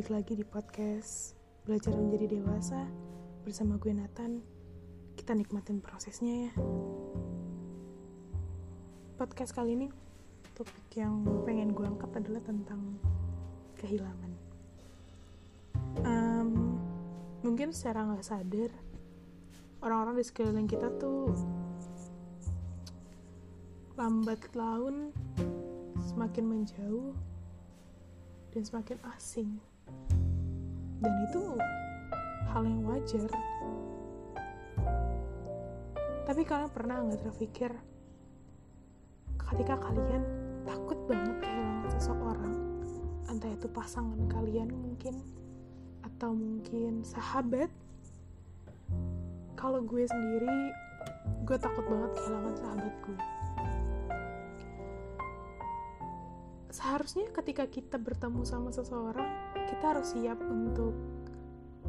balik lagi di podcast Belajar Menjadi Dewasa bersama gue Nathan. Kita nikmatin prosesnya ya. Podcast kali ini topik yang pengen gue angkat adalah tentang kehilangan. Um, mungkin secara nggak sadar orang-orang di sekeliling kita tuh lambat laun semakin menjauh dan semakin asing itu hal yang wajar. Tapi kalian pernah nggak terpikir ketika kalian takut banget kehilangan seseorang entah itu pasangan kalian mungkin atau mungkin sahabat kalau gue sendiri gue takut banget kehilangan sahabat gue. Seharusnya ketika kita bertemu sama seseorang kita harus siap untuk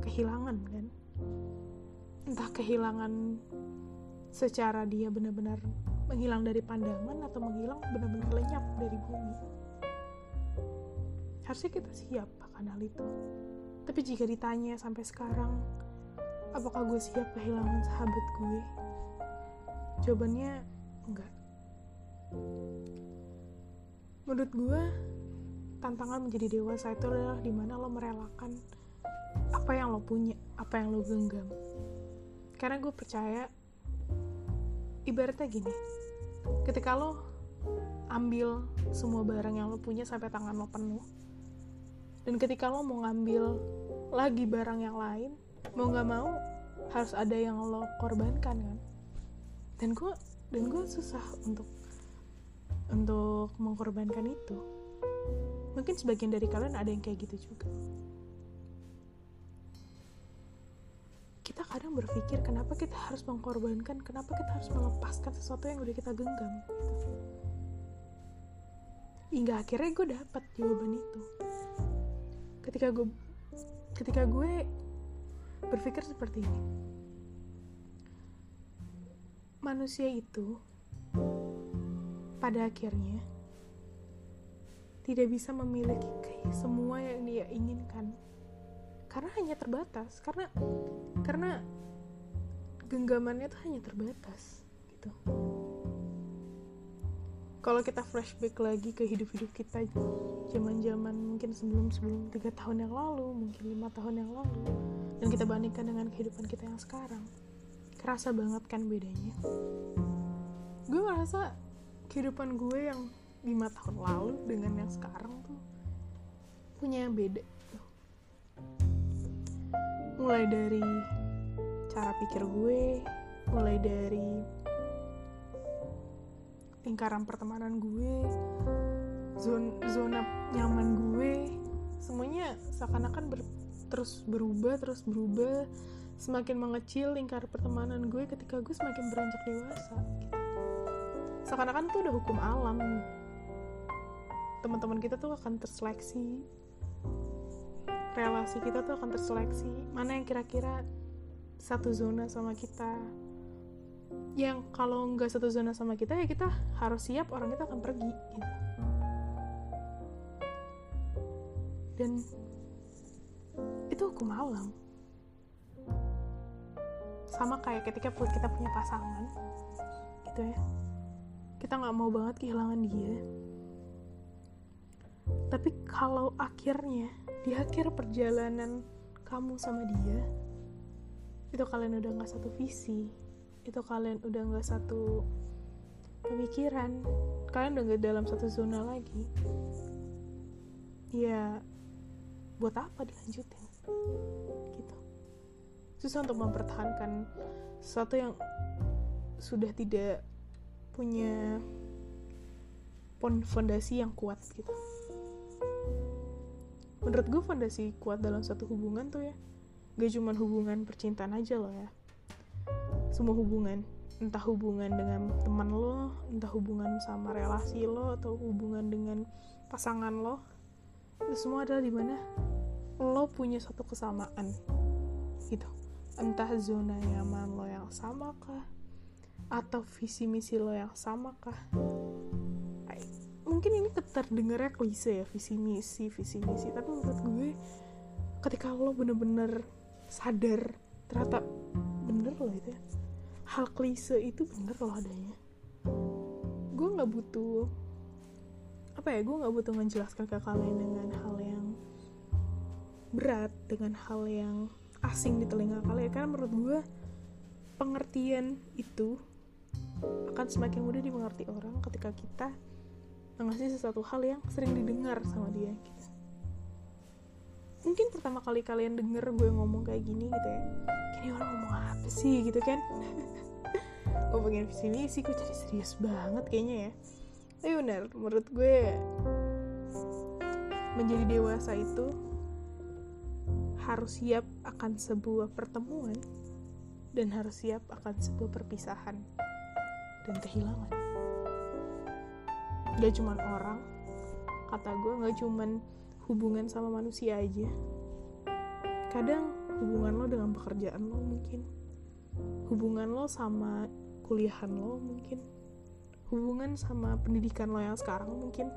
kehilangan kan? Entah kehilangan secara dia benar-benar menghilang dari pandangan atau menghilang benar-benar lenyap dari bumi. Harusnya kita siap akan hal itu. Tapi jika ditanya sampai sekarang apakah gue siap kehilangan sahabat gue? Jawabannya enggak. Menurut gue tantangan menjadi dewasa itu adalah di mana lo merelakan apa yang lo punya apa yang lo genggam. Karena gue percaya ibaratnya gini ketika lo ambil semua barang yang lo punya sampai tangan lo penuh dan ketika lo mau ngambil lagi barang yang lain mau nggak mau harus ada yang lo korbankan kan? Dan gue dan gue susah untuk untuk mengorbankan itu. Mungkin sebagian dari kalian ada yang kayak gitu juga kita kadang berpikir kenapa kita harus mengorbankan kenapa kita harus melepaskan sesuatu yang udah kita genggam gitu. hingga akhirnya gue dapat jawaban itu. Ketika gue ketika gue berpikir seperti ini. Manusia itu pada akhirnya tidak bisa memiliki semua yang dia inginkan karena hanya terbatas karena karena genggamannya itu hanya terbatas gitu. Kalau kita flashback lagi ke hidup-hidup kita zaman-zaman mungkin sebelum-sebelum tiga tahun yang lalu mungkin lima tahun yang lalu dan kita bandingkan dengan kehidupan kita yang sekarang kerasa banget kan bedanya? Gue ngerasa kehidupan gue yang lima tahun lalu dengan yang sekarang tuh punya beda mulai dari cara pikir gue mulai dari lingkaran pertemanan gue zona, zona nyaman gue semuanya seakan-akan ber, terus berubah terus berubah. Semakin mengecil lingkar pertemanan gue ketika gue semakin beranjak dewasa gitu. Seakan-akan tuh udah hukum alam. Teman-teman kita tuh akan terseleksi relasi kita tuh akan terseleksi. Mana yang kira-kira satu zona sama kita? Yang kalau nggak satu zona sama kita ya kita harus siap orang itu akan pergi gitu. Dan itu hukum alam sama kayak ketika kita punya pasangan gitu ya. Kita nggak mau banget kehilangan dia. Tapi kalau akhirnya di akhir perjalanan kamu sama dia itu kalian udah nggak satu visi itu kalian udah nggak satu pemikiran kalian udah nggak dalam satu zona lagi. Ya buat apa dilanjutin? Gitu. Susah untuk mempertahankan sesuatu yang sudah tidak punya fondasi yang kuat gitu menurut gue fondasi kuat dalam satu hubungan tuh ya gak cuma hubungan percintaan aja loh ya. Semua hubungan entah hubungan dengan teman lo entah hubungan sama relasi lo atau hubungan dengan pasangan lo itu semua adalah di mana lo punya satu kesamaan gitu. Entah zona nyaman lo yang sama kah atau visi misi lo yang sama kah mungkin ini terdengarnya klise ya visi misi visi misi. Tapi menurut gue ketika lo bener-bener sadar ternyata bener loh itu ya. Hal klise itu bener loh adanya. Gue nggak butuh apa ya gue nggak butuh menjelaskan ke kalian dengan hal yang berat dengan hal yang asing di telinga kalian. Karena menurut gue pengertian itu akan semakin mudah dimengerti orang ketika kita mengasih sesuatu hal yang sering didengar sama dia gitu. mungkin pertama kali kalian denger gue ngomong kayak gini gitu ya ini orang ngomong apa sih? gitu kan. Gue pengen visi misi gue jadi serius banget kayaknya ya. Tapi benar menurut gue menjadi dewasa itu harus siap akan sebuah pertemuan dan harus siap akan sebuah perpisahan dan kehilangan gak cuman orang kata gue gak cuman hubungan sama manusia aja. Kadang hubungan lo dengan pekerjaan lo mungkin hubungan lo sama kuliahan lo mungkin hubungan sama pendidikan lo yang sekarang mungkin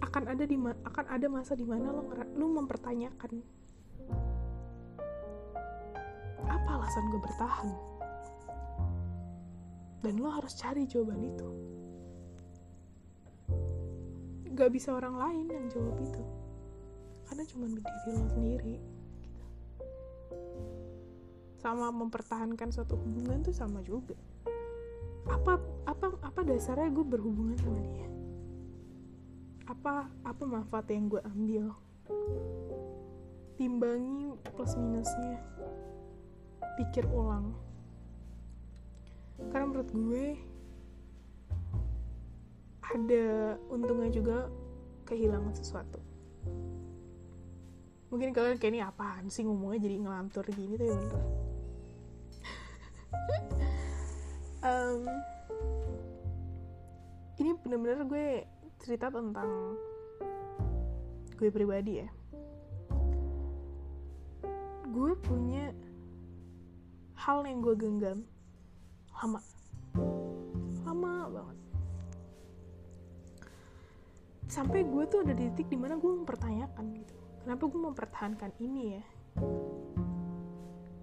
akan ada di akan ada masa di mana lo lo mempertanyakan apa alasan gue bertahan dan lo harus cari jawaban itu. Gak bisa orang lain yang jawab itu. Karena cuma berdiri lo sendiri. Sama mempertahankan suatu hubungan tuh sama juga. Apa apa apa dasarnya gue berhubungan sama dia? Apa apa manfaat yang gue ambil? Timbangi plus minusnya. Pikir ulang karena menurut gue ada untungnya juga kehilangan sesuatu. Mungkin kalian kayak ini apaan sih ngomongnya jadi ngelantur gini tuh ya bener. Um, ini bener-bener gue cerita tentang gue pribadi ya. Gue punya hal yang gue genggam lama. Lama banget. Sampai gue tuh ada di titik di mana gue mempertanyakan gitu. Kenapa gue mempertahankan ini ya?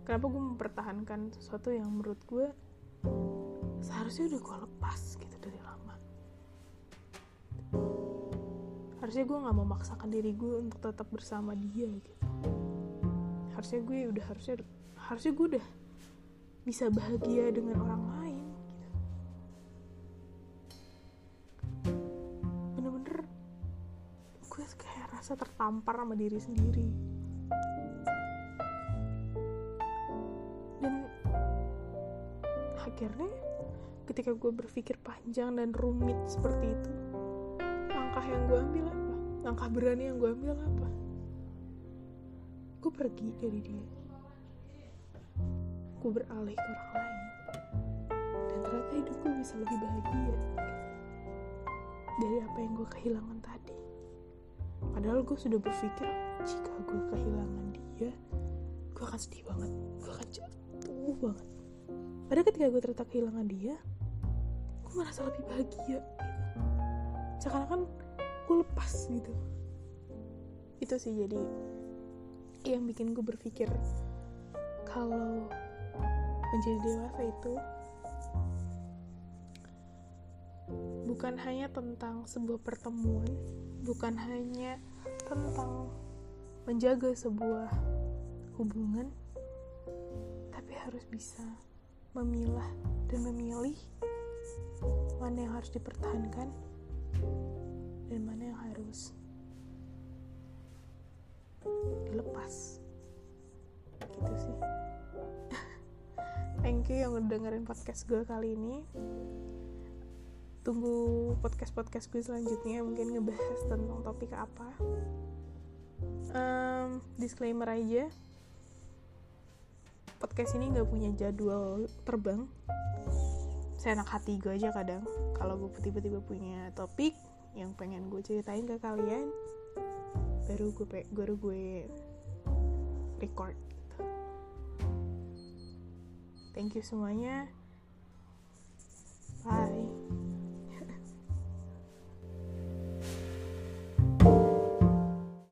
Kenapa gue mempertahankan sesuatu yang menurut gue seharusnya udah gue lepas gitu dari lama? Harusnya gue nggak memaksakan diri gue untuk tetap bersama dia gitu. Harusnya gue udah harusnya harusnya gue udah bisa bahagia dengan orang lain gitu. bener-bener gue kayak rasa tertampar sama diri sendiri. Dan akhirnya ketika gue berpikir panjang dan rumit seperti itu langkah yang gue ambil apa? Langkah berani yang gue ambil apa? Gue pergi dari dia gue beralih ke orang lain. Dan ternyata hidup gue bisa lebih bahagia dari apa yang gue kehilangan tadi. Padahal gue sudah berpikir jika gue kehilangan dia gue akan sedih banget. Gue akan jatuh banget. Padahal ketika gue ternyata kehilangan dia gue merasa lebih bahagia gitu. seakan-akan gue lepas gitu. Itu sih jadi yang bikin gue berpikir kalau menjadi dewasa itu bukan hanya tentang sebuah pertemuan, bukan hanya tentang menjaga sebuah hubungan, tapi harus bisa memilah dan memilih mana yang harus dipertahankan dan mana yang harus dilepas. Gitu sih thank you yang udah dengerin podcast gue kali ini. Tunggu podcast-podcast gue selanjutnya mungkin ngebahas tentang topik apa. Um, disclaimer aja. Podcast ini gak punya jadwal terbang. Saya enak hati gue aja kadang. Kalau gue tiba-tiba punya topik yang pengen gue ceritain ke kalian baru gue baru gue record thank you semuanya